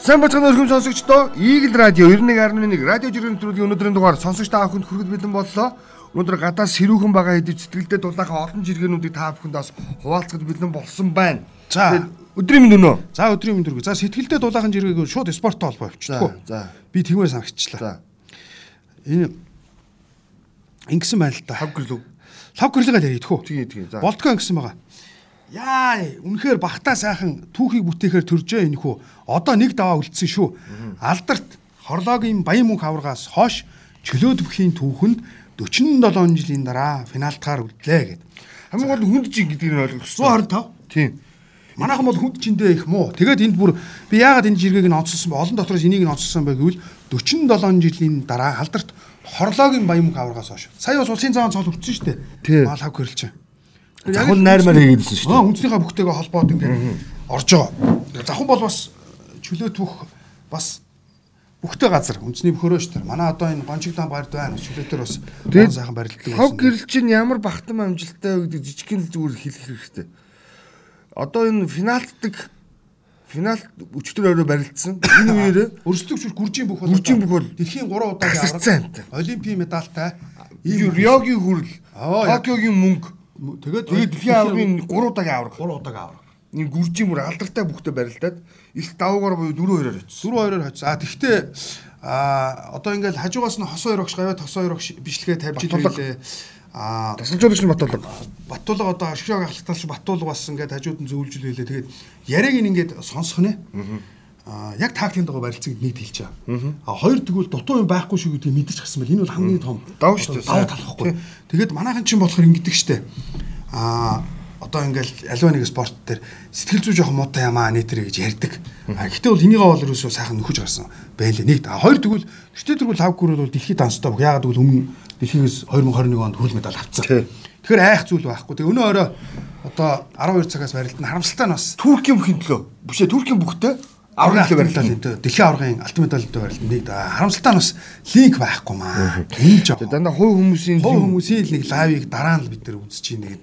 Сайн бацхан өрхөм сонсогчдоо Eagle радио 91.1 радио жиргэн нэвтрүүлгийн өнөөдрийн дугаар сонсогч та бүхэнд хүрэхэд бэлэн боллоо. Өнөөдөр гадаа сэрүүхэн байгаа хэдий сэтгэлдээ дулаахан олон жиргэнүүдийг та бүхэнд бас хуваалцахад бэлэн болсон байна. За өдрийн минь өнөө. За өдрийн минь дөрөв. За сэтгэлдээ дулаахан жиргээг шууд спорттой холбоо явчихдаг. За. Би тэгмээр санагчлаа. Энэ ингэсэн байна л да. Хав гэрлүү. Лав гэрлэгээ дээр идэхүү. Тэгээ тэгээ. За. Болтгоо ингэсэн байгаа. Яа, үнэхээр бахта сайхан түүхийг бүтээхээр төржээ энэ хүү. Одоо нэг даваа үлдсэн шүү. Алдарт хорлоогийн баян мөнх аваргаас хойш чөлөөт бүхийн түүхэнд 47 жилийн дараа финалтаар үлдлээ гэд. Хамгийн гол хүнд чинь гэдгийг нь хэрэгтэй. 125. Тийм. Манайхан бол хүнд чиндээ их муу. Тэгээд энд бүр би яагаад энэ жиргэг нь онцлсон бэ? Олон дотроос энийг нь онцлсон бэ гэвэл 47 жилийн дараа алдарт хорлоогийн баян мөнх аваргаас хойш. Сая бас улсын цаан цол үлдсэн шүү дээ. Мал хав гэрэлч. Завхын найрмаар хийгээдсэн шүү дээ. үндснийхээ бүхтэйгээ холбоод ингээд орж байгаа. Завхан бол бас чөлөөт бүх бас бүхтэй газар үндэсний бөхөрөө шүү дээ. Манай одоо энэ гончигдан барьд байна. Чөлөөтөр бас гон сайхан барилддаг Хав гэрэл чинь ямар бахтам амжилттай вэ гэдэг жижигхэн зүгээр хэлэх хэрэгтэй. Одоо энэ финалтдаг финалт өчтөр өрөө барилдсан. Энэ үеэр Өрсөлдөгч гүржийн бүх бол Гүржийн бүх бол дэлхийн 3 удаагийн авраг. Олимпийн медальтай. Риогийн хүрэл. Токиогийн мөнгө, Тэгээд тэгээд дэлхийн аврагын 3 удаагийн авраг. 3 удаагийн авраг. Энэ гүржийн бүр алдартай бүхтэй барилдаад их давуугаар буюу 4-2-оор очсон. 4-2-оор хоцсон. А тэгтээ а одоо ингээл хажуугаас нь хос хоёр огш гавьяа тос хоёр огш бичлэгээ тавьж илээ. А Тасалжуулагч нь Батулга. Баттулга одоо ашигшааг ахлагталч Баттулга бас ингээд хажууд нь зөвлөжлөлээ. Тэгээд яриаг ингээд сонсох нэ. Аа яг тактикийн дагуу барилцсан гэдгийг нийт хэлж байгаа. А хоёр тэгвэл дутуу юм байхгүй шүү гэдгийг мэдэрч гасан бэл энэ бол хамгийн том Давуу шүү дээ. Давуу тал байхгүй. Тэгээд манайхан чинь болохоор ингэдэг штэ. Аа одоо ингээл аливаа нэг спорт дээр сэтгэл зүй жоох муутай юм аа нэтэрэ гэж ярьдаг. А гэхдээ бол энийгээ бол ерөөсөө сайхан нөхөж гарсан байлээ. Нэг а хоёр тэгвэл тэгвэл лав гүрэл бол дэлхийд данстай бүх. Яагаад гэвэл өмнө дэлхийгээс 2021 онд хөл медаль авцсан. Тэгэхээр айх зүйл байхгүй. Тэгээ өнөө орой одоо 12 цагаас барилдана. Харамсалтай нь бас Туркийн бүхэн төлөө. Бишээ Туркийн бүхтэй аврагын төлөө барилдаа. барилдаа. Дэлхийн аврагын алтан медальтай барилдана. Нэг да харамсалтай нь бас линк байхгүй маа. Энэ жоо. Дандаа хувь хүмүүсийн юм- хүмүүсийн л нэг лайвыг дараа нь бид нар үзэж чинь тэгээд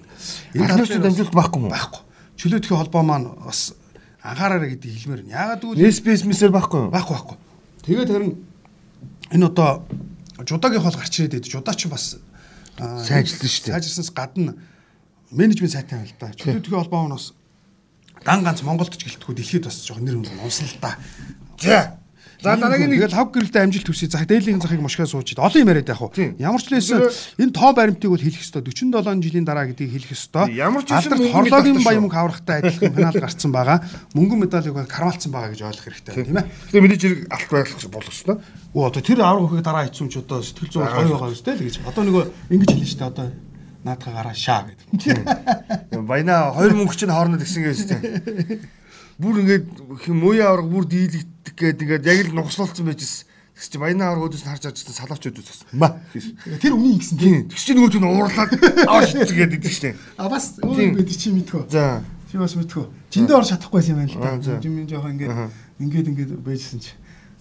Ахнаас дамжуулалт байхгүй мó? байхгүй. Чөлөөтгөө холбоо маань бас анхаараарай гэдгийг хэлмээр байна. Яагаад гэвэл Несбэс мисэр байхгүй юу? байхгүй байхгүй. Тэгээд харин энэ одоо жудагийн хол гарч ирээд байдаг. Жудаа ч бас ажилтсан шүү дээ. Сайжирсанс гадна менежмент сайтай байл та. Чөлөөтгөө холбоо нь бас дан ганц Монголд ч гэлтгүй дэлхийд бас жоохон нэр хүнд унсан л та. За. За дараагийн нэг тэгэл хав гэрэлтэй амжилт хүсье. За дээлийн захыг мушгаа сууж ид. Олон юм яриад Тийм. хуу. Ямар ч лээсэн энэ тоо баримтыг бол хэлэх ёстой. 47 жилийн дараа гэдгийг хэлэх ёстой. Ямар ч мөнгө хорлоогийн медальтай баян шүү. мөнх аврагтай адилхан финал гарцсан байгаа. Мөнгөн медалийг кармалцсан байгаа гэж ойлгох хэрэгтэй тийм ээ. Тэгээ мэдээж хэрэг алт байх болох ёстой. Оо одоо тэр авраг өхийг дараа хийцэн ч одоо сэтгэл зүйн гоё байгаа юм шүү дээ л гэж. Одоо нөгөө ингэж хэлнэ шүү дээ. Одоо наадхаа гараа шаа гэдэг. Баяна хоёр мөнгө чинь хоорондоо тэгсэн гэж тийм. Бүр ингээд мууя авраг бүр дийлэгдэх гээд ингээд яг л нугслуулсан байжсэн. Тэгс чи баяна авраг өдөөс харж ажсан салаач өдөөс. Ма. Тэр үнийг гисэн Тийм. Тэгс чи нөгөө ч уурлаад ааш гэдэг гэдэг штеп. А бас өөр бид чи мэдхөө. За. Чи бас мэдхөө. Жиндээ орж чадахгүйсэн юм байна л да. Жим жоохон ингээд ингээд ингээд байжсэн чи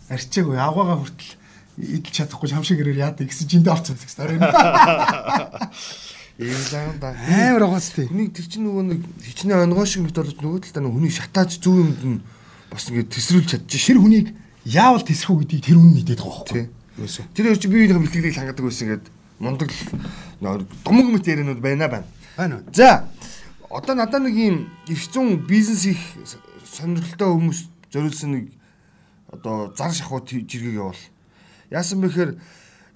арчаагүй авгаага хүртэл идэл чадахгүй хамшиг гэрээр яадаг гэсэн жиндээ орцсон гэсэн. Зам да. Амар тий. Хүний тэр чинь нөгөө нэг хичнээн онгоо шиг мэт болоод нөгөө талдаа нөгөө хүний шатааж зүүн юмд нь бас ингээд тесрүүлж чадчих Тэр хүнийг яавал тесрэх гэдгийг тэр үн мэдээд байгаа байхгүй. Тэр хоёр чи биеийн бэлтгэлийг хангадаг байсан ингээд мундаг домог мэт яриануд байна байна. Байна уу? За одоо надад нэг юм их зүүн бизнес их сонирхолтой хүмүүс зориулсан нэг одоо зар шахуу жиргэг явал. Яасан бэхээр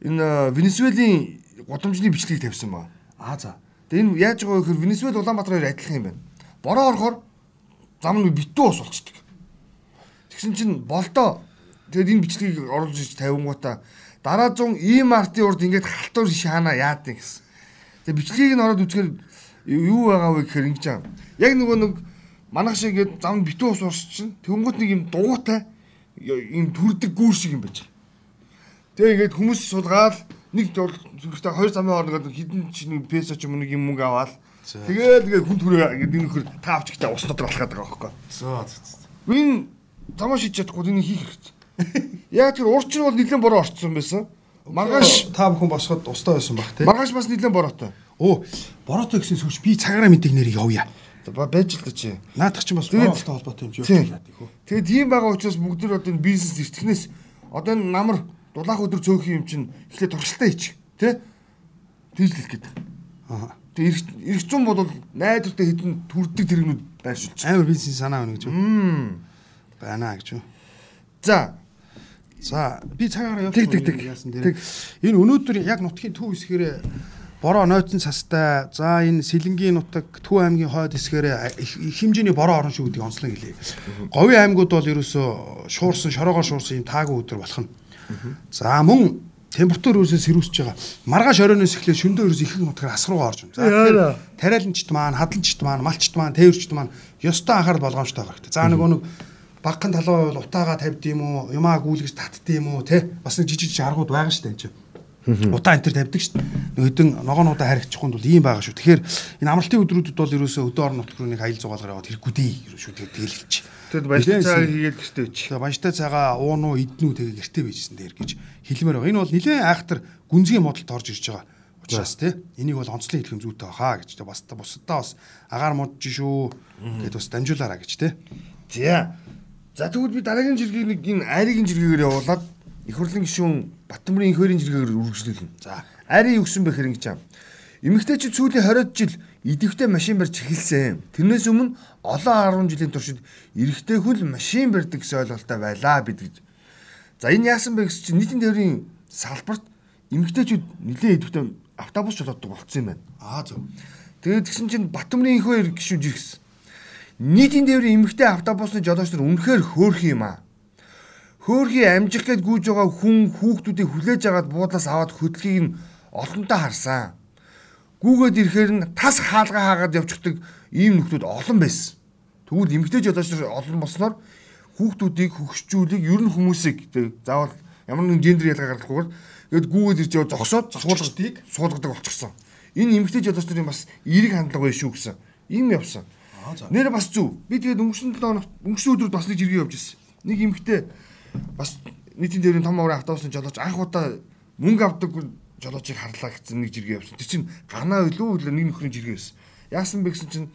энэ Венесуэлийн гудамжны бичлэгийг тавьсан ба. Аа за. Тэгээ энэ яаж байгаа вэ гэхээр Венесуэл Улаанбаатар хоёр адилхан юм байна. Бороо орохоор зам нь битүү ус болчдөг. Тэгсэн чинь болдоо тэгээд энэ бичлэгийг оруулж иж тавингуудаа дараа зун артын урд ингээд халтур шаана яад гэсэн. Тэгээд бичлэгийг нь ороод үзэхээр юу байгаа вэ гэхээр ингэж аа. Яг нөгөө нэг манах шиг ингээд зам битүү ус урс чинь тэнгуут нэг юм дугуйтай ийм төрдөг гүүр шиг юм байж. Тэгээ ингээд хүмүүс сулгаал нэг зүгтээ хоёр замын хооронд хідэн чинь песо ч юм нэг юм мөнгө аваад тэгээд тэгээд хүн түрээ нэг нөхөр та авч ихтэй ус дотор алхаад байгаа байхгүй. Зөө. Энэ замаа шийдэж чадахгүй энийг хийх хэрэгтэй. Яг тэр урч нь бол нэлээд бороо орцсон байсан. Маргааш та бүхэн босоход устаа байсан баг тий. маргааш бас нэлээд бороотой. Оо, бороотой гэсэн сүүч би цагаараа мэддэг нэр явъя. Ба- Байж л да чи. Наадах чинь бас боолтой холбоотой юм чи Тийм. явуулаад их үү. Тэгээд тийм байгаа учраас бүгд нэр одоо энэ бизнес эртгнээс одоо энэ намар дулаах өдөр цөөхөн юм чинь эхлээд туршилтаа хийчих. Тэ? Тэгж л хэлэх гээд. Аа. Тэгээд эрх зүүн бол найдвартай хідэн төрдөг тэрэгнүүд байршилж. Амар бизнес санаа өгнө гэж. Байна гэж үү? За, За би цагаараа явах. Тэг, тэг, тэг. Тэг. Энэ өнөөдөр яг нутгийн төв хэсгээрээ бороо нойтон цастай за энэ сэлэнгийн нутаг төв аймгийн хойд хэсгээрээ их хэмжээний бороо орон шүү гэдгийг онцлог хэлье. Говийн аймагуд бол ерөөсөө шуурсан шороогоор шуурсан юм таагүй өдөр болох нь. За мөн температур ерөөсөө сэрүүсэж байгаа. Маргааш оройноос эхлээд шөндөө ерөөс их нутгаар асруугаа орж байна. За тариаланчт маань, хадалчт маань, малчт маань, тээвэрчт маань ёстой анхаарал болгоомжтой байгаа хэрэгтэй. За нөгөө нэг багхан талбай бол утаагаа тавьд юм уу, юмаа гүйлгэж татд юм уу, те? Бас нэг жижиг жижиг аргууд байгаа шүү дээ энэ чинь. Утаа энэ төр тавьдаг шүү дээ. Хэдэн ногоонуудаа харигчихгүй бол ийм байгаа шүү. Тэгэхээр энэ амралтын өдрүүдэд бол ерөөсөө өдөө орон нутг руу нэг аялал зугаалгаар яваад хэрэггүй дээ шүү. Тэгээд тэлэлч. тэгэд баяртай цаа хийгээд гэртээ өч. Банштай цагаа уун уу иднүү тэгээ гэртээ байжсэн дээр гэж хэлмээр байгаа. Энэ бол нэлээд айхтар гүнзгий модалд орж ирж байгаа. Учираас тий энийг бол онцлог хэлэх юм зүйтэй баха гэж тэ бас бусдаа бас агаар модж шүү гэд бас дамжуулаараа гэж тий. За. За тэгвэл би дараагийн жиргийг нэг энэ айрын жиргээр явуулаад их хурлын гишүүн Баттамрын инхээрийн жиргээр үргэлжлүүлнэ. За. Айрын юу гэсэн бэ хэрэг гэж юм. Эмэгтэйчид сүүлийн 20 жил идэвхтэй машин барьж эхэлсэн. Тэрнээс өмнө олон 10 жилийн туршид эрэгтэй хүн л машин барьдаг гэсэн ойлголттой байлаа бид гэж. За энэ яасан бэ гэсэн чинь нийтийн тээврийн салбарт эмэгтэйчүүд нэлээд идэвхтэй автобус чолооддог болцсон юм байна. Аа зөв. Тэгээд тэгсэн чинь Батмрын инхээр гişүүж ирсэн. Нийтийн тээврийн эмэгтэй автобусны жолооч нар үнэхээр хөөх юм аа. Хөөхий амжих гээд гүйж байгаа хүн хүүхдүүдийг хүлээж агаад буудлаас аваад хөдөлгөөг нь олонтоо харсан. Гүүгээд ирэхээр нь тас хаалгаа хаагаад явчихдаг ийм нөхдүүд олон байсан. Тэгвэл эмэгтэй жолооч нар олон болсноор хүүхдүүдийг хөгшчүүлийг ер нь хүмүүсийг тэг заавал ямар нэгэн гендер ялгаа гаргахгүйгээр гээд гүүгээд ирж яваа зогсоод Зочдыг? суулгадаг болчихсон. Энэ эмэгтэй жолооч нарын бас эерэг хандлага байх шүү гэсэн. Ийм явсан. Нэр бас зүв. Би тэгээд өнгөрсөн 7 хоногт өнгөрсөн өдрүүд бас нэг жиргээ явж ирсэн. Нэг эмэгтэй бас нийтийн дээрийн том аврын автобусны жолооч анх удаа мөнгө авдаг жолоочийг харлаа гэсэн нэг жиргээ явсан. Тэр чинь ганаа илүү үлээ нэг нөхрийн жиргээ байсан. Яасан бэ гэсэн чинь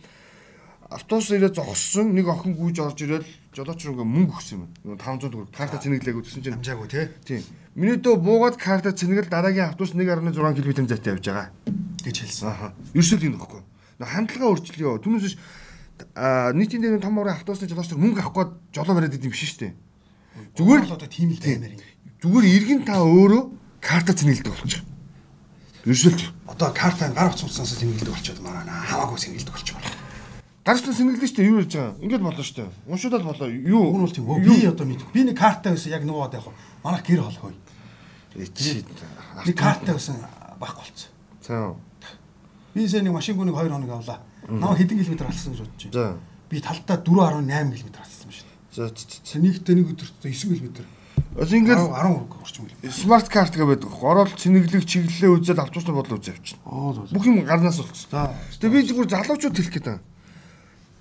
автобус ирээ зогссон нэг охин гүйж орж ирэл жолооч руу мөнгө өгсөн юм. Нөгөө 500 төгрөг карта цэнэглээгүү гэсэн чинь Амжаагүй тий. тийм. Миний дөө буугаад карта цэнэгэл дараагийн автобус 1.6 км зайтай явж байгаа. гэж хэлсэн. Аха. Ерөөсөө тийм нөхгүй. Нөө хандлагаа өөрчлөё. Түүнээс биш нийтийн дээр том аврын автобусны жолооч мөнгө авах гээд жолоо бариад идэм биш шүү дээ. Зүгээр л одоо тийм л таймер юм. Зүгээр иргэн та өөрөө карта цэнгэлдэг болчих. Ерөөсөлт. Одоо карта гар утсаас цэнгэлдэг болчиход маана. Хамаагүй цэнгэлдэг болчих болох. Гарчлан сэнгэлдэж штэ юу ярьж байгаа. Ингээд болно штэ. Уншуудаад болоо. Юу? Үн бол тийм. Би одоо мэдгүй. Би нэг карта байсан яг нөгөө одоо яг манах гэр холхой. Эцээ. Нэг карта байсан байхгүй болсон. За. Би сая нэг машингүнийг 2 хоног авлаа. Наа хэдэн километр алсан гэж бодож байна. За. Би талдаа 4.8 км алсан шүү дээ. За нэгтэй нэг өдөрт 9 км. Ос ингээд 10 орчим км. смарт карт гэдэг. Ороод цэнэглэг чиглэлээ үзэл автобусны бодлоо үзээ авчихна. Аа зөв. Бүх юм гарнаас болчихсон. Тэгээ би зүгээр залуучууд хэлэх гээд байна.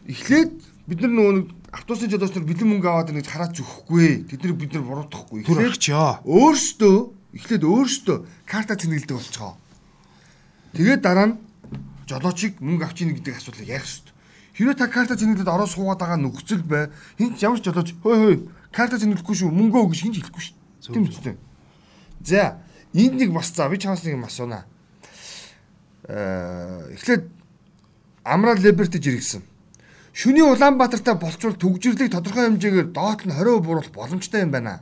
Эхлээд бид нар нөгөө нэг автобусны жолооч нар бэлэн мөнгө аваад гэж хараад зүхгүй. Тэд нар бид нар буруутгахгүй. Түр Эхлээд өөрсдөө эхлээд өөрсдөө карта цэнгэлдэг болчихоо. Тэгээд дараа нь жолоочийг мөнгө авчийн гэдэг асуудлыг ярих хэрэгтэй. Хэрвээ та карта цэнгэлдэд ороо суугаад байгаа нөхцөл бай. Хин ч ямар ч жолооч хөөе хөөе карта цэнгэлдэхгүй шүү мөнгөө өгөх гэж хин ч хэлэхгүй шүү. Тийм үстэй. За энд нэг бас за би чамаас нэг юм асуунаа. Э эхлээд Амрал Либерти жиргсэн. Шүний Улаанбаатартай болцвол төгжрлийг тодорхой хэмжээгээр доот нь 20% бууруулах боломжтой юм байна.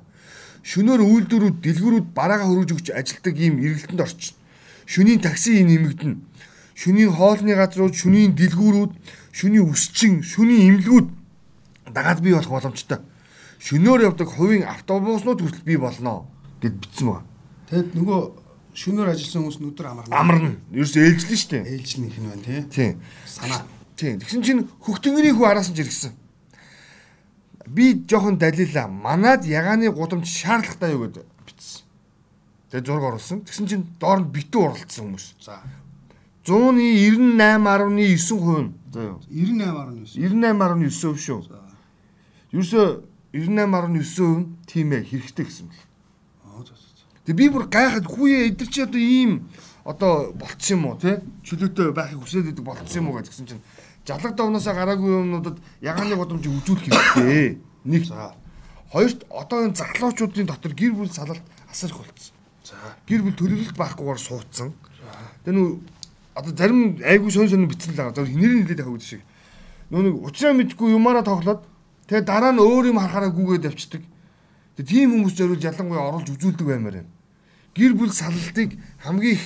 Шөнөөр үйлдвэрүүд, дэлгүүрүүд бараагаа хөргөж өгч ажилтдаг ийм эргэлтэнд орчин. Шөнийн такси нэмэгдэнэ. Шөнийн хоолны газрууд, шөнийн дэлгүүрүүд, шөнийн үсчин, шөнийн имлгүүд дагаад бий болох боломжтой. Шөнөөр явдаг хувийн автобуснууд хүртэл бий болно гэд бичсэн байна. Тэгэд нөгөө шөнөөр ажилласан хүмүүс өдөр амарна. Амарна. Ерөөс ээлжлэн штэ. ээлж нэх нь байна тий. Тийм. Санаа. Тийм. Тэгсэн чинь хөхтөнгөрийн хүү араас нь жиргсэн. Би жоохон далилаа. Манад ягааны гудамж шаардлагатай юу гэд бичсэн. Тэгээ зураг оруулсан. Тэгсэн чинь доор нь битүү уралдсан хүмүүс. За. 198.9% нь. За юу. 98.9. 98.9% шүү. Ерөөсөө 98.9% нь тийм ээ хэрэгтэй гэсэн бэл. Аа за. за. Тэгээ би бүр гайхаад хүүе эдгэр чи одоо ийм одоо болцсон юм уу тий? Чөлөөтэй байхыг хүсээд идэг болцсон юм уу гэсэн чинь жалаг давнаасаа гараагүй юмнуудад ягааны годомжийг үзүүлэх хэрэгтэй. Нэг. Хоёрт одоо энэ залуучуудын дотор гэр бүл салалт асарх болцсон. За. Гэр бүл төлөвлөлт байхгүйгээр суудсан. Тэгээ нүү одоо зарим айгүй сон сон битсэн л байгаа. Зөв нэрийн хэлээд явах гэдэг шиг. Нөө нэг уучраа мэдгүй юмараа тоглоод тэгээ дараа нь өөр юм харахаараа гүгээд явцдаг. Тэгээ тийм хүмүүс зориулж ялангуяа оруулж үзүүлдэг баймаар юм. Гэр бүл салалтыг хамгийн их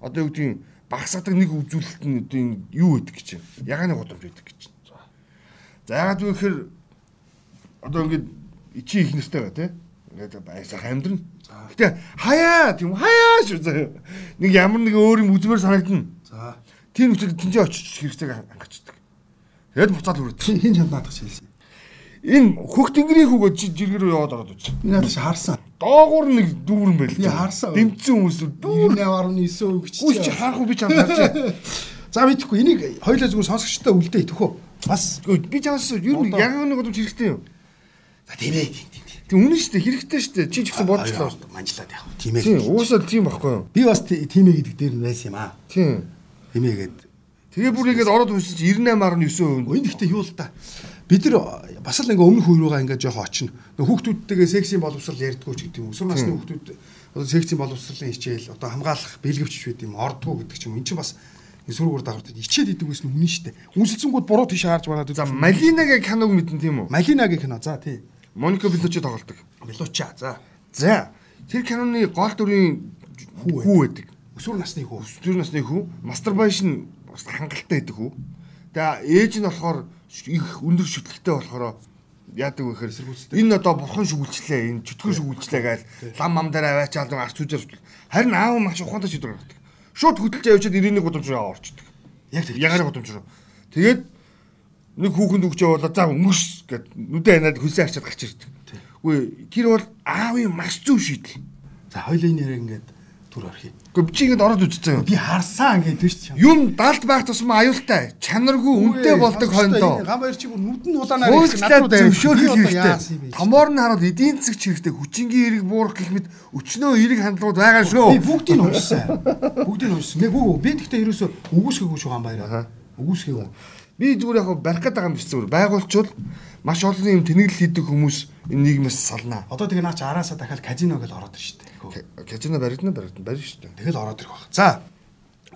одоо юу гэдгийг багсаадаг нэг үзүүлэлт нь одоо юу гэдэг гэж юм. Ягааны гудамж байдаг гэж. За ягаад вэ гэхээр одоо ингээд чи их нэртэй байгаа тийм. Ингээд баясах амьдрна. Гэтэ хаяа тийм хаяа шүү заяа. Нэг ямар нэг өөр юм үзмээр санагдана. За. Тийм учраас тэнцээ очиж хэрэгцээг хангачдаг. Тэгэд буцаад хүрээд. Хин чамд наадах шилсэн. Энэ хөх тэнгэрийн хүүгөө жиргэр рүү яваад ороод үз. Энэ надад харсан. Доогуур нэг дүүрэн байл. Би харсан. Дэмцэн хүмүүс дүүр 8.9 өгч. Үгүй чи хаах уу би чамд харж. За мэдхгүй энийг хоёлаа зүгээр сонсогчтой үлдээ төхөө. Бас би чамаас юу нэг яг нэг годом хэрэгтэй юм. За тийм ээ тийм тийм. Тэг үнэн шүү дээ хэрэгтэй шүү дээ. Чи ч гэсэн бодчихлоо. Манжлаад яах вэ? Тийм ээ. Тийм уусаад тийм байхгүй юу? Би бас тийм ээ гэдэг дээр нь байсан юм аа. Тийм. Тийм ээ гээд Тэгээ бүр игээд ороод уншиж 98.9%. Энд ихтэй юу л та. Бид нар бас л ингээ өмнөх үе рүүгээ ингээ жоох очино. Хүүхдүүдтэйгээ сексийн боловсрал ярьдгүү ч гэдэг юм. Өсвөр насны хүүхдүүд одоо сексийн боловсролын хичээл одоо хамгаалах бэлгэвч байд юм ордгоо гэдэг ч юм. Энд чинь бас сүргүүр дагавртад ичээд идэг гэсэн үнэн дээ. Үнсэлцэнгүүд буруу тийш харж бараад. За Малинагийн киног мэдэн тийм үү? Малинагийн кино. За тий. Моника Беллучи тоглолдог. Беллуча. За. За. Тэр киноны гол дүрийн хүү байдаг. Өсвөр насны хүү. Өсвөр насны хүү. Мастурбашн бас хангалттай байдаг хүү. Тэгээ ээж нь болохоор их өндөр шүтлэгтэй болохоор яадаг вэ гэхээр энэ одоо бурхан шүгүүлчлээ энэ чөтгөн шүгүүлчлээ гээл лам мам дээр аваачаал арц үзэр харин аав маш ухаантай шийдвэр гаргадаг. Шууд хөдөлж явчихад 91 гудамж руу орчдөг. Яг тэр ягааны гудамж руу. Тэгээд нэг хүүхэнд өгч явуулаа за өнгөс гэд нүдэ ханаад хөлсөө арчаад гарч ирдэг. Үгүй тэр бол аавын маш зөв шийдэл. За хоёлын нэр ингээд түр орхий. Гэхдээ би чи ингэж ороод үзсэн юм. Би харсан ингээд тийш чам. Юм далд байх тусмаа аюултай. Чанаргүй үнэтэй болдог хойндоо. Гам баяр чи бүр нүд нь улаанаар их над руу зөвшөөрөх хэрэгтэй. Томоор нь хараад эдийн засаг хэрэгтэй. Хүчингийн эрэг буурах гэх мэт өчнөө эрэг хандлагууд байгаа шүү. Би бүгдийг нь уншсан. Бүгдийг нь уншсан. Нэг үгүй би тэгтээ ерөөсөө үгүйсгээгүй шүү гам баяраа. Үгүйсгээгүй. Би зүгээр яг барих гэдэг юм биш зүгээр. Байгуулчвал маш олон юм тэнэглэл хийдэг хүмүүс энэ нийгмээс салнаа. Одоо тэгээ наач араасаа дахиад казино гэж ороод ирж штэ. Казино баригдана баригдана барь штэ. Тэгэл ороод ирэх баг. За.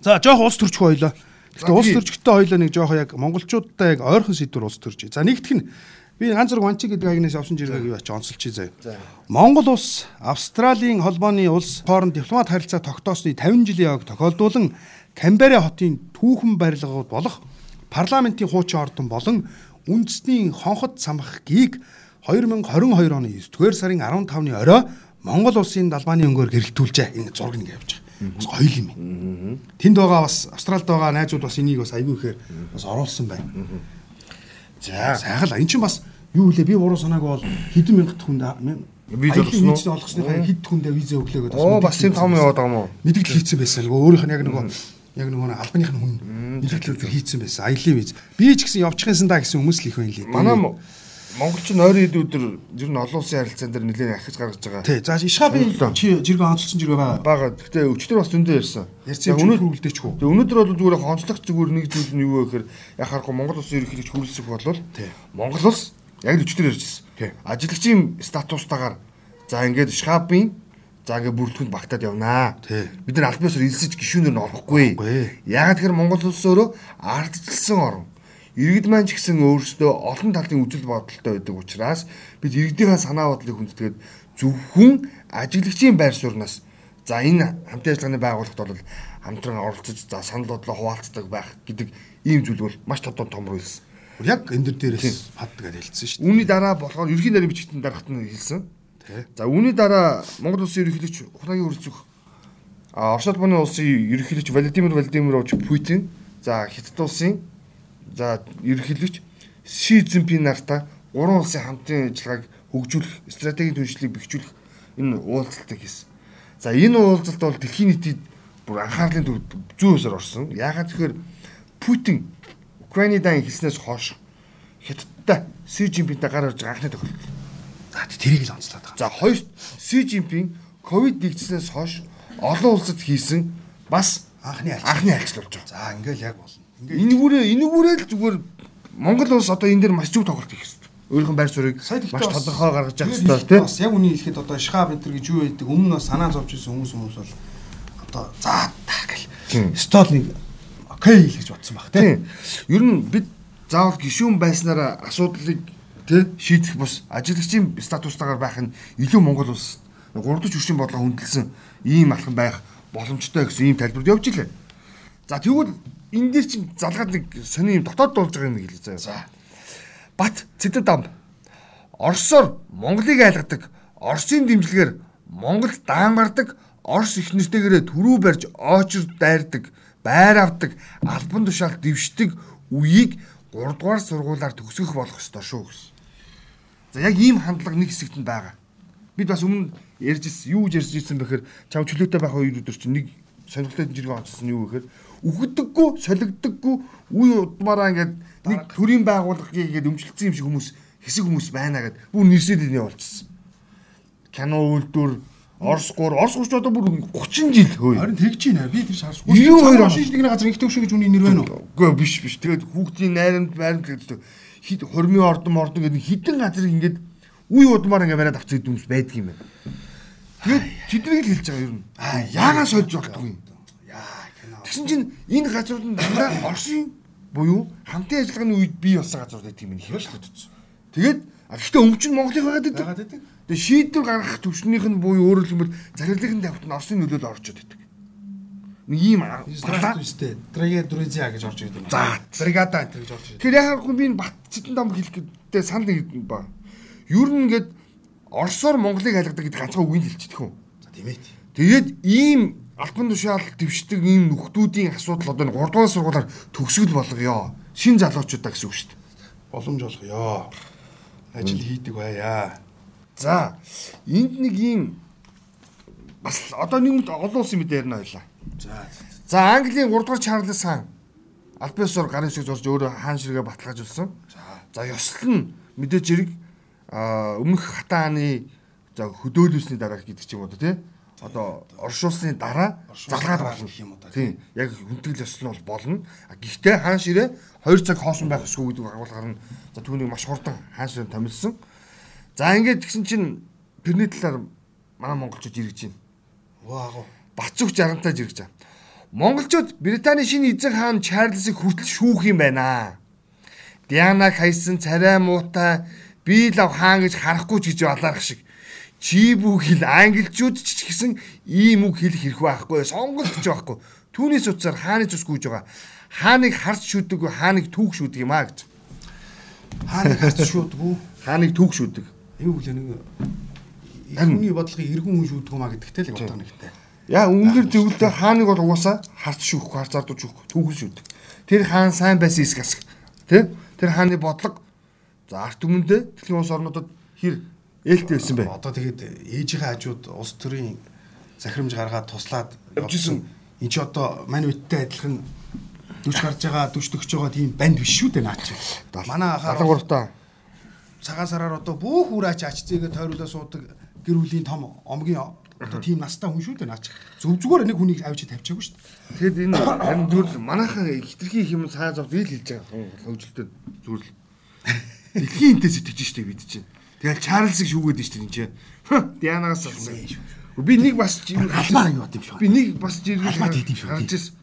За жоох улс төрчих хоёлоо. Гэтэ улс төрчгтөө хоёлоо нэг жоох яг монголчуудтай яг ойрхон сэдвэр улс төрж. За нэгдэх нь би ганц зэрэг ванчи гэдэг агнаас авсан жиргэг юу ач онцолчих заяа. Монгол улс Австралийн холбооны улс хооронд дипломат харилцаа тогтоосны 50 жилийн яваг тохиолдуулан Камбера хотын түүхэн барилгууд болох парламентын хуучин ордон болон үндэсний хонхот самхгийг 2022 оны 9-р сарын 15-ны орой Монгол улсын далбааны өнгөөр гэрэлтүүлжээ. Энэ зураг нэг явж байгаа. Бас гоё юм байна. Тэнд байгаа бас Австралид байгаа найзууд бас энийг бас аягүй ихээр бас оруулсан байна. За сайхан эн чинь бас юу лээ би буруу санаагүй бол хэдэн мянгат хүнд виз олгосон уу? олгосныхаа хэд хүндээ виза өглөө гэдэг. Оо бас тийм том яваад байгаа юм уу? Мэдээлэл хийцэн байсан. Өөрийнх нь яг нөгөө яг нөгөө албаных нь хүн мэдээлэл хийцэн байсан. Аялын виз. Би ч гэсэн явчихсан да гэсэн хүмүүс л их байна лээ. Манай монголчин ойрын хэд өдөр ер нь олон улсын харилцаан дээр нэлээд ахиж гаргаж байгаа. Тий. За ишхаби чи жиргэн онцлсон жиргээ байгаа. Бага. Гэтэ өчтөр бас зөндөө ярьсан. Ярьсан өнөөдөр үлдээч хүү. Тэгээ өнөөдөр бол зүгээр хонцлох зүгээр нэг зүйл нь юу вэ гэхээр яг харахгүй Монгол улсын ерөнхийлөгч хүрэлцэх болвол Монгол улс яг өчтөр ярьжсэн. Ажилчийн статустаагаар за ингээд ишхабын За ингээ бүрэлдэхүүнд багтаад явнаа. Бид нар албан ёсоор элсэж гişүүнээр нь орохгүй. Яагаад тэгэхээр Монгол улс өөрөө ардчилсан орн. Иргэд маань ч гэсэн өөрсдөө олон талын үзэл бодолтой байдаг учраас бид иргэдийнхээ санаа бодлыг хүндэтгээд зөвхөн ажиглагчийн байр сууриас за энэ хамтын ажиллагааны байгууллагт бол хамтран оролцож за санал бодлоо хуваалцдаг байх гэдэг ийм зүйл бол маш тодон том руу хэлсэн. Яг энэ дөр дээрээс паддаг гэж хэлсэн шүү дээ. Үүний дараа болохоор ерхий нарийн бичгтэн дарахт нь хэлсэн. За үүний дараа Монгол улсын ерөнхийлөгч Ухааны хөрцөг а Орос улбаны улсын ерөнхийлөгч Владимир Владимирович Путин за Хятад улсын за ерөнхийлөгч Ши Цзиньпин нартай гурван улсын хамтын ажиллагааг хөгжүүлэх, стратегийн түншлийг бэхжүүлэх энэ уулзалтыг хийсэн. За энэ уулзалт бол дэлхийн нийтэд бүр анхаарлын төв зүүн өсөр орсон. Яагаад тэгэхээр Путин Украины дан хэлснээс хойш Хятадтай Си Цзиньпинтэй гар орж анхны тохиолдол. За тэрийг л онцлоод байгаа. За хоёр Си Цзиньпин ковид нэгдснээс хойш олон улсад хийсэн бас анхны алч. анхны альч болж байгаа. За ингээл яг болно. Ингээд Энэгүүрээ энэгүүрээ л зүгээр Монгол улс одоо энэ дээр маш зөв тоглолт хийх хэрэгтэй. Өөрийнх нь байр суурийг маш тодорхой гаргаж явах хэрэгтэй тийм. Бас яг үнийг хэлэхэд одоо шхаб энэ гэж юу байдаг өмнө нь санаа зовж исэн хүмүүс хүмүүс бол одоо за таа гэл столыг окей л гэж бодсон баг. Тийм. Ер нь бид заавал гişүүн байснараа асуудлыг тий шийдэх бус ажиллагчийн статустайгаар байх нь илүү Монгол улс гурдч хүчин бодлого хүндэлсэн ийм алхам байх боломжтой гэсэн ийм тайлбарт явж илээ. За тэгвэл энэ дээр чинь залгаад нэг сони юм дотоод дуулж байгаа юм хэлээ заяа. За. Бат Цэдэдам Оросоор Монголыг айлгадаг, Оросын дэмжлэгээр Монголд даан гардаг, Орос их нэртэйгээрээ төрүү барьж очир дайрдаг, байр авдаг, албан тушаалд дэвшдэг үеийг 3 дугаар сургуулаар төгсгөх болох ёстой шүү гэсэн. За яг ийм хандлага нэг хэсэгт нь байгаа. Бид бас өмнө ярьж ирсэн, юу ярьж ирсэн бэхээр чам чөлөөтэй байх хоёр өдөр чинь нэг сонирхолтой жиргэн онцсон юу гэхээр үхдэггүй, солигддоггүй, үе удмаараа ингээд нэг төрийн байгууллагыг ингээд өмчлөсөн юм шиг хүмүүс хэсэг хүмүүс байна гэд бүр нэрсэлний болчихсон. Кино үйлдвэр Орос гур Орос гурч одоо бүр 30 жил хөөе. Харин тэгж байна. Би тэр шаарч. 92 он. шинжлэхний газар их төвшин гэж үний нэр байна уу? Үгүй биш биш. Тэгээд хүүхдийн найрамд байрамд гэдэг хит хормын ордон ордон гэдэг хитэн газар ингээд үе удмаар ингээд бариад авчих хүмүүс байдаг юм байна. Тэгээд тэднийг л хэлж байгаа юм. Аа, яагаад сольж болтгүй юм. Яа кино. Тэгсэн чинь энэ газрууд нь дандаа Оросын буюу хамтын ажиллагааны үед бий болсон газрууд гэдэг юм хэлж бодсон. Тэгээд а гэхдээ өмч нь Монголын байгаад байдаг. Тэгээд шийдвэр гаргах төвшнийх нь буюу өөрөөр хэлбэл захирлын тавьт нь Оросын нөлөөлөл орчод байдаг. Ийм Здравствуйте. Дорогие друзья гэж орж ирдэг. За, бригада энэ гэж орж ирдэг. Тэгэхээр яхахгүй би энэ бат цэтэн дам хэлэх гэдэг санал нэг ба. Юу н ингээд Оросоор Монголыг айлгадаг гэдэг ганцхан үгийг хэлчихдэг хөө. За тийм ээ. Тэгээд ийм албан тушаал дэвшдэг ийм нөхдүүдийн асуудал одоо 3 дугаар сургуулаар төгсгөл болгоё. Шин залуучуудаа гэсэн үг шүү дээ. Боломж олгоё. Ажил хийдэг байя. За, энд нэг ийм бас одоо нэг олон улсын мэдээ ярина байлаа. За. За, Английн 3 дугаар Чарльз хаан Альбиосоор гарын шиг зурж өөрөө хаан ширгээ баталгаажуулсан. За, ёслол нь мэдээж хэрэг а өмнөх хатааны за хөдөөлүүлсний дараа гэдэг ч юм уу тий. Одоо оршуулсны дараа залгаад болно гэх юм уу. Тийм. Яг хүндэтгэл ёслол нь бол болно. Гэхдээ хаан ширээ 2 цаг хоосон байх ёсгүй гэдэг агуулгаар нь за түүнийг маш хурдан хаан ширээ томилсон. За ингээд тэгсэн чинь тэрний талаар манай монголчууд иргэж байна. Вау. Бацүх жаргантаа жиргэж байгаа. Монголчууд Британий шинэ эзэн хаан Чарльзыг хүртэл шүүх юм байна. Дианаг хайсан царай муутай би лав хаан гэж харахгүй ч гэж балаарх шиг. Чи бүхэл англичууд ч гэсэн ийм үг хэлэх хэрэг байхгүй, сонголт ч байхгүй. Түүнээс утсаар хааны цус гүйж байгаа. Хааныг харж шүдэг, хааныг түүх шүдэг юм а гэж. Хааны харц шүүдгүү. Хааныг түүх шүдэг. Юу гэлээ нэг Иргэний бодлогыг иргэн хүн шүүдгүү маа гэдэгтэй л бодоо нэгтэй. Яа үнээр зөвлөдөө хааныг бол угаасаа харц шүүхгүй, харц ардууч шүүхгүй, түүхэн шүүдэг. Тэр хаан сайн байсан эсэх асах. Тэ? Тэр хааны бодлого за арт өмнөдөө дэлхийн улс орнуудад хэр ээлтэй байсан бэ? Одоо тэгээд ээжийнхээ хажууд улс төрийн захирамж гаргаад туслаад Явжсэн. Энд чи одоо мань үттэй адилхан дүч гарч байгаа, дүч төгч байгаа тийм банд биш шүү дээ наа чи. Манай ахаар 73 та. цагаан сараар одоо бүх үраач ач зээгээ тойруулаа суудаг гэр бүлийн том омгийн одоо тийм настай хүн шүү дээ наач. Зөв зүгээр нэг хүнийг авчиж тавьчаагүй шүү дээ. Тэгэд энэ харин зүгээр манайхан хитрхи их юм цаа зов ил хэлж байгаа хөвжөлтөд зүгээр л дэлхийн интээс итгэж штэ бид чинь. Тэгэл Чарльзыг шүүгээд штэ энэ чинь. Дианагаас алсан. Би нэг бас Галмаар юу бод юм шүү. Би нэг бас жиргэл Албаа хийдэм шүү. гарч ирсэн.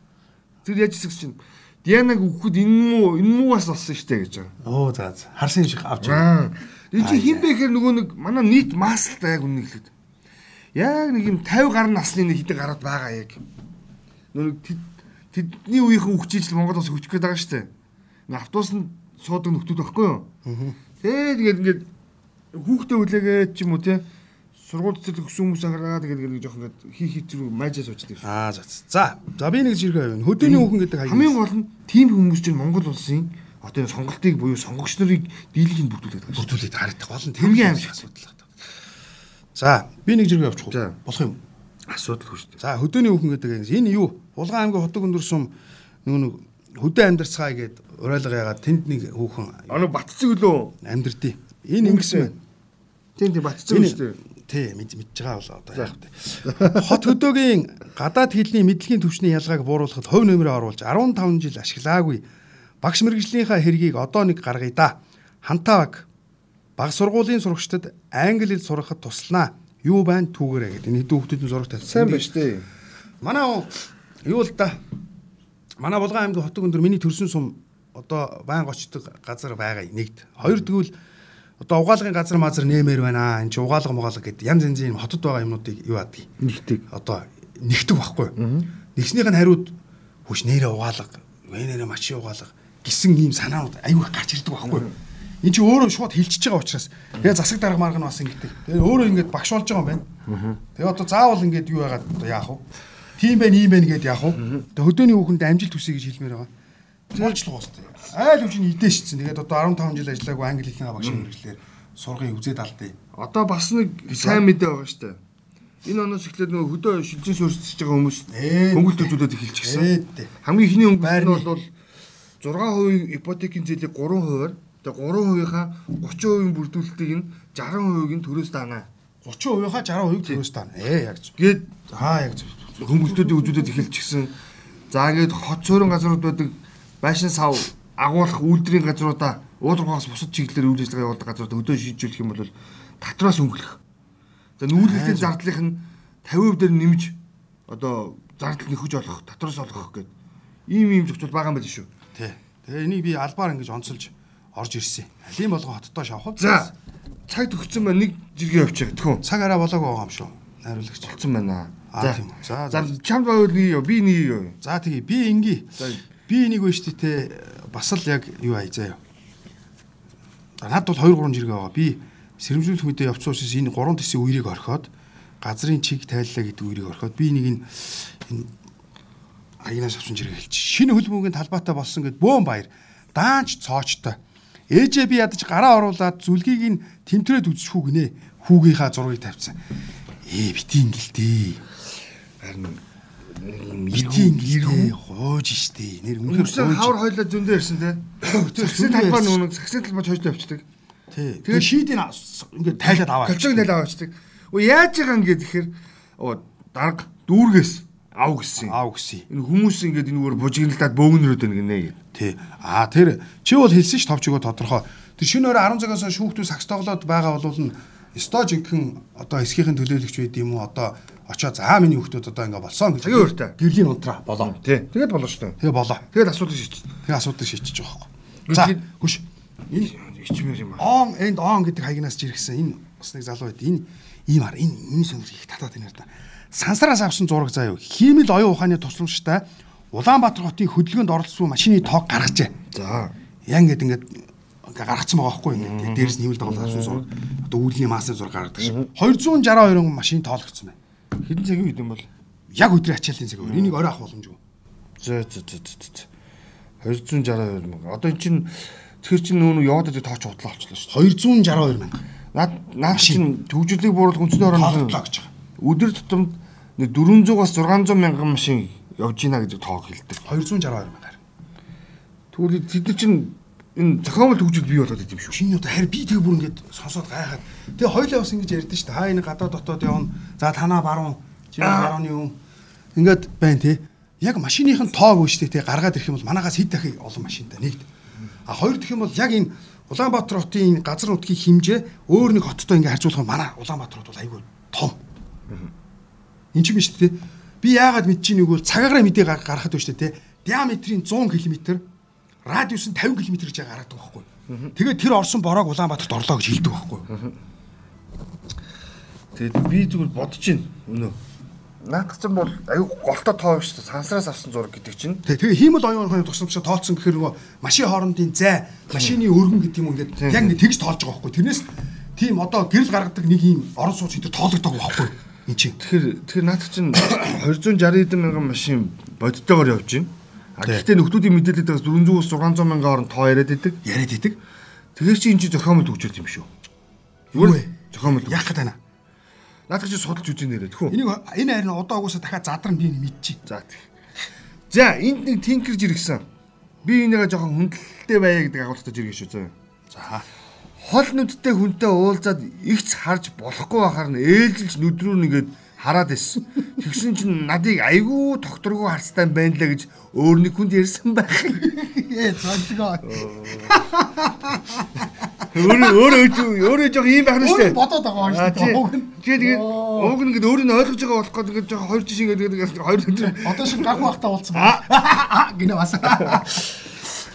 Тэр яаж ирсэн чинь Дианаг өгөхөд энэ муу энэ муу бас болсон штэ гэж байгаа. Оо за за. Харсан юм шиг авч. Энэ чи хин бэ гэхээр нөгөө нэг манай нийт маслтай яг үнэ хэлээд. Яг нэг юм 50 гаруй насны нэг хитэг гараад байгаа яг. Нэг тэд- тэдний үеийнхэн хүчижл Монгол бас хүчэх гээд байгаа шүү дээ. Нэг автобусанд суудаг нөхдүүд байхгүй юу? Тэгээд ингээд ингээд хүүхдээ хүлээгээд ч юм уу те сургууль цэцэрлэг өссөн хүмүүс ангараад тэгээд ингээд жоох ингээд хий хий зүрх майжаа суучдаг. Аа за. За. За би нэг жиргээ явна. Хөдөөний хүүхэн гэдэг хаяг. Хамгийн гол нь тийм хүмүүс чинь Монгол улсын одоо энэ сонголтыг буюу сонгогч нарыг дийлэхийг бүрдүүлээд байгаа шүү. бүрдүүлээд харагдах болно. Хамгийн аимшиг асуудал. За, би нэг жиргээ явуучих уу? Болох юм. Асуудал дээ. За, хөдөөний хүүхэн гэдэг энэ юу? Улгаан аймгийн хотог өндөр сум нөгөө нэг хөдөө амьдарцгаая гэд уриалга ягаад тэнд нэг хүүхэн Ано батцэг лөө амьдрдээ. Энэ ингэсэн байна. Тийм тийм батцэг шүү дээ. Тий, мэдж мэдж байгаа бол одоо яах вэ? Хот хөдөөгийн гадаад хэлний мэдлэгийн түвшний ялгааг бууруулахад хувь нэмрээ оруулж 15 жил ашиглаагүй багш мэрэгжлийнхаа хэргийг одоо нэг гаргая да. Хантааг баг сургуулийн сурагчдад англи хэл сурахад туслана. Юу байна түүгээрээ гэдэг. Энэ хэдэн хүүхдүүд нь зураг Сайн тавьсан. байна шүү дээ. Манай юу л да. Манай Булган аймгийн хотог өндөр миний төрсөн сум одоо байн очдог газар байгаа нэгд. Хоёр тэгвэл одоо угаалгын газар мазар нэмэр байна. Энд чи угаалга мугаалга гэдэг янз янзын хотод байгаа юмнуудыг юу яадаг. Нэгдэг. Одоо нэгдэг байхгүй. Нэгснийх нь хариуд хүч нэрээ угаалга, вэнэрэ мачи угаалга гисэн ийм санаанууд аюу их гарч ирдэг байхгүй. Энд чи өөрөө шууд хилчиж байгаа учраас тэгээ засаг дарга марга нь бас ингэдэг. Тэгээ өөрөө ингэж багш болж байгаа юм байна. Тэгээ одоо заавал ингэж юу яагаад одоо яах вэ? Тийм байх, ийм байх гэдээ яах вэ? Тэгээ хөдөөний хүүхэнд амжилт хүсье гэж хэлмээр байгаа. Туулчлах уустай. Айл үжин идэж шсэн. Тэгээд одоо 15 жил ажиллаагүй англи хэлний багш мэрэгчлэр сургын үзээд алдъя. Одоо бас нэг сайн мэдээ байгаа шүү дээ. Энэ оноос эхлээд нөгөө хөдөө шилжин суурьсж байгаа хүмүүс хөнгөлт үзүүлээд эхэлчихсэн. Хамгийн ихний өнгө Байрны. нь бол 6% ипотекийн зээлийг 3%-аар тэгээ 3%-ийнхаа 30% бүрдүүлэлтийг нь 60%-ийг нь төрөөс даана. 30%-ийнхаа 60%-ийг төрөөс таа. Ээ яг зөв. Гээд Аа яг зөв. хөнгөлтүүдийг үзүүлээд эхэлчихсэн. За ингээд хот суурин газрууд байдаг байшин сав агуулах үйлдвэрийн газруудаа уудлагаас бусад чиглэлээр үйл ажиллагаа явуулдаг газруудаа хөдөө шийдвэрлэх юм бол татвараас өнгөлөх. За нүүлгэлтийн зардлынх нь 50% дээр нэмж одоо зардал нөхөж олох, татвараас олгох гэдэг ийм ийм зохицол байгаа юм байна шүү. Тий. Тэгээ энийг би албаар ингэж онцолж орж ирсэн. Алим болгон хоттоо шавхав. За цаг төгссөн байна нэг жиргээ явчих тэхүү. цаг араа болоогүй байгаа юм шүү. Найруулагч. Болцсон байна. За тийм үү. За, за чамд хоёр нэг юу би нэг юу. За тэгээ би. За. Би энийг байна шүү дээ. Бас л яг юу ая заяа. Над бол 2 3 жиргээ байгаа. Би сэрэмжлүүлэх мэдээ явцсан учраас энэ 3 төслийн үерийг орхиод газрын чиг тайллаа гэдэг үерийг орхиод би нэг энэ агнаас авсан жиргээ хэлчих. Шинэ хөлбөмбөгийн талбайтай болсон гэд бөөн баяр. Даанч цоочтой. Ээжээ би ядаж гараа оруулаад зүлгийг нь тэмтрээд үзчихүү гинэ. Хүүгийнхаа зургийг тавьсан. Ээ бити ингэлтэй. Харин Бити ингэлтэй хууж штэ. Нэр үнэхээр хавар хойлоо зөндөө ирсэн те. Саксын талбай нүг саксын талбай хойшлоо явчихдаг. Тий. Тэгээ шийдийг ингээд тайлаад аваа. Колчог тайлаа авчихдаг. Өө яаж байгаа юм гээд тэгэхээр оо дарга дүүргээс ав гэсэн. Аав гисэн. Энэ хүмүүс ингээд энэ үгээр бужигналдаад бөөгнөрөөд байна гинэ гээд. Тий. Аа тэр чи бол хэлсэн ш товчгоо тодорхой. Тэр шинэ өрөө 10 цагаас хойш хүүхдүүд сакс тоглоод байгаа бол нь өстой жинхэнэ одоо эсхийн төлөөлөгч байд юм уу одоо очоо за миний хүүхдүүд одоо ингээ болсон гэж. Цагийн өртөө. Гэрлийн унтраа болоо. Тий. Тэгээд болоо шүү дээ. Тэгээ болоо. Тэгээд асуудал шийдчих. Тэгээ асуудал шийдчихэж байгаа байхгүй. За хүш. Энэ Ичмэр юм аа. он энд он гэдэг хаягнаас жиргсэн энэ бас нэг залуу байд. Энэ ийм ар энэ энэ сонир их татаад байна да. Сансараас авсан зураг юу. Хиймэл оюун ухааны тусламжтай Улаанбаатар хотын хөдөлгөөнд оролцсон машины тоог гаргажээ. За. Гэд ингээд ингээ гаргацсан байгаа байхгүй ингээд дээрээс нь хийвэл тоглох авсан зураг. Одоо үүлний маасын зураг гаргадаг шиг. 262 машин тоологдсон байна. Хэдэн цагийн үед юм бол? Яг өдрийн ачааллын цаг. Энийг орой авах боломжгүй. За за за. за. 262 мянга. Одоо эн чин тэр чин нүүн яваад байгаа тооч худлаа болчихлоо шүү. 262 мянга. Наад наад чин төвжирлийг бууруулах үндэсний орон Тоологдлоо гэж байгаа. өдөр тутамд 400-аас 600 мянган машин явж гинэ гэдэг тоог хэлдэг. 262 мянгаар. Тэгвэл тэд нар чин энэ зохиомжтой хөгжил бий болоод идэв шүү. Шиний удаа харин би тэг бүр ингэж сонсоод гайхаад. Тэгээ хоёлаа бас ингэж ярьдэн шүү дээ. Хаа энэ гадаа дотоод явна. За танаа баруун. Чи барууны юм. Ингээд байна тий. Яг машиныхын тоог үүштэй тий гаргаад ирэх юм бол манагаас хэд дахин олон машинтай нэгд. А хоёр дахь юм бол яг энэ Улаанбаатар хотын энэ газар нутгийн хэмжээ өөр нэг хоттой ингэ харьцуулах манай Улаанбаатар хот бол айгүй том. Энд чинь биш тий. Би яагаад мэдчихэнийг бол цагаараа мэдээ гар- гаргахад байна шүү дээ. Диаметрийн 100 км радиус нь 50 км гэж гаргадаг байхгүй. Тэгээд тэр орсон бороог Улаанбаатарт орлоо гэж хэлдэг байхгүй. Тэгээд би зүгээр бодож байна. Өнөө. Наадах чинь бол аюу голтой тоо шүү дээ. Сансраас авсан зураг гэдэг чинь. Тэг- Тэгээ хиймэл оюун ухааны тусламжтай тооцсон гэхээр нөгөө машин хоорондын зай, машины өргөн гэдэг юм ингээд яг ингэ тэгж тоолж байгаа байхгүй. Тэрнээс тийм одоо гэрэл гаргадаг нэг юм орон сууц хэдэ тоологдог байхгүй. Энд чинь. Тэгэхээр тэгэхээр наадах чинь 260 хэдэн мянган машин бодтойгоор явж байна. А гэхдээ нөхдүүдийн мэдээлэлд бас 400-аас 600 мянган орн тоо яриад идэг. яриад идэг. Тэгэхээр чи энэ чи зохиомжтой хөгжил юм шүү. Юу вэ? Зохиомжтой. Яах гэдэг байна. Наадах чи судалж үзье нэрээ тэхүү. Энийг энэ харин одоо угаасаа дахиад задран би мэдчих. За тэг. За энд нэг тинкер жиргсэн. Би энийгээ жоохон хүндэлтэй байя гэдэг агуулгатай жиргэн шүү зөө. За. Хол нүдтэй хүнтэй уулзаад игц харж болохгүй байхаар нь ээлжилж нүд рүү нэгээд хараад ирсэн. Тэгсэн чинь надыг айгүй тогтургүй харцтай байна лээ гэж өөр нэг хүнд ярьсан байх. Ээ цаашгаа. Өөрөө өөрөө өөрөө жоох ийм байх нь шүү дээ. Бодоод байгаа юм шүү дээ. Тэгээ тэгээд уг нь ингээд өөрийг нь ойлгож байгаа болох гэдэг жоох хоёр жишээ ингээд хоёр өдөр Одоо шиг гах бахта уулцсан. Гинэ бас.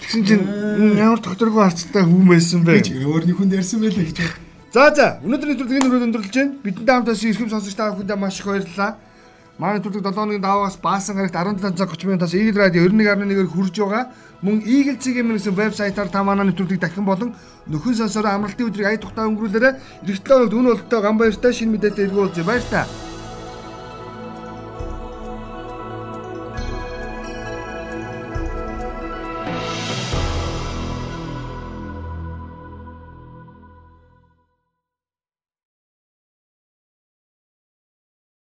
Тэгсэн чинь ямар докторгүй харцтай хүн байсан бэ? Өөр нэг хүн ярьсан байлээ гэж. За за өнөөдрийн энэ өрөөнд өндөрлөж байна. Бидэнтэй хамтаас эрхэм сонсогч та бүхэндээ маш их баярлалаа. Манай нэвтрүүлэг 7 хоногийн даваагаас баасан гарагт 17 цаг 30 минутаас Eagle Radio 91.1-ээр хүрж байгаа. Мөн Eagle CGM гэсэн вебсайтаар та манай нэвтрүүлгийг дахин болон нөхөн сонсороо амралтын өдрийг ая тухтай өнгөрүүлээрэ. Ирэх 7 хоногт үнэ бололтой гамбайртай шинэ мэдээтэй эргүүлж баяр та.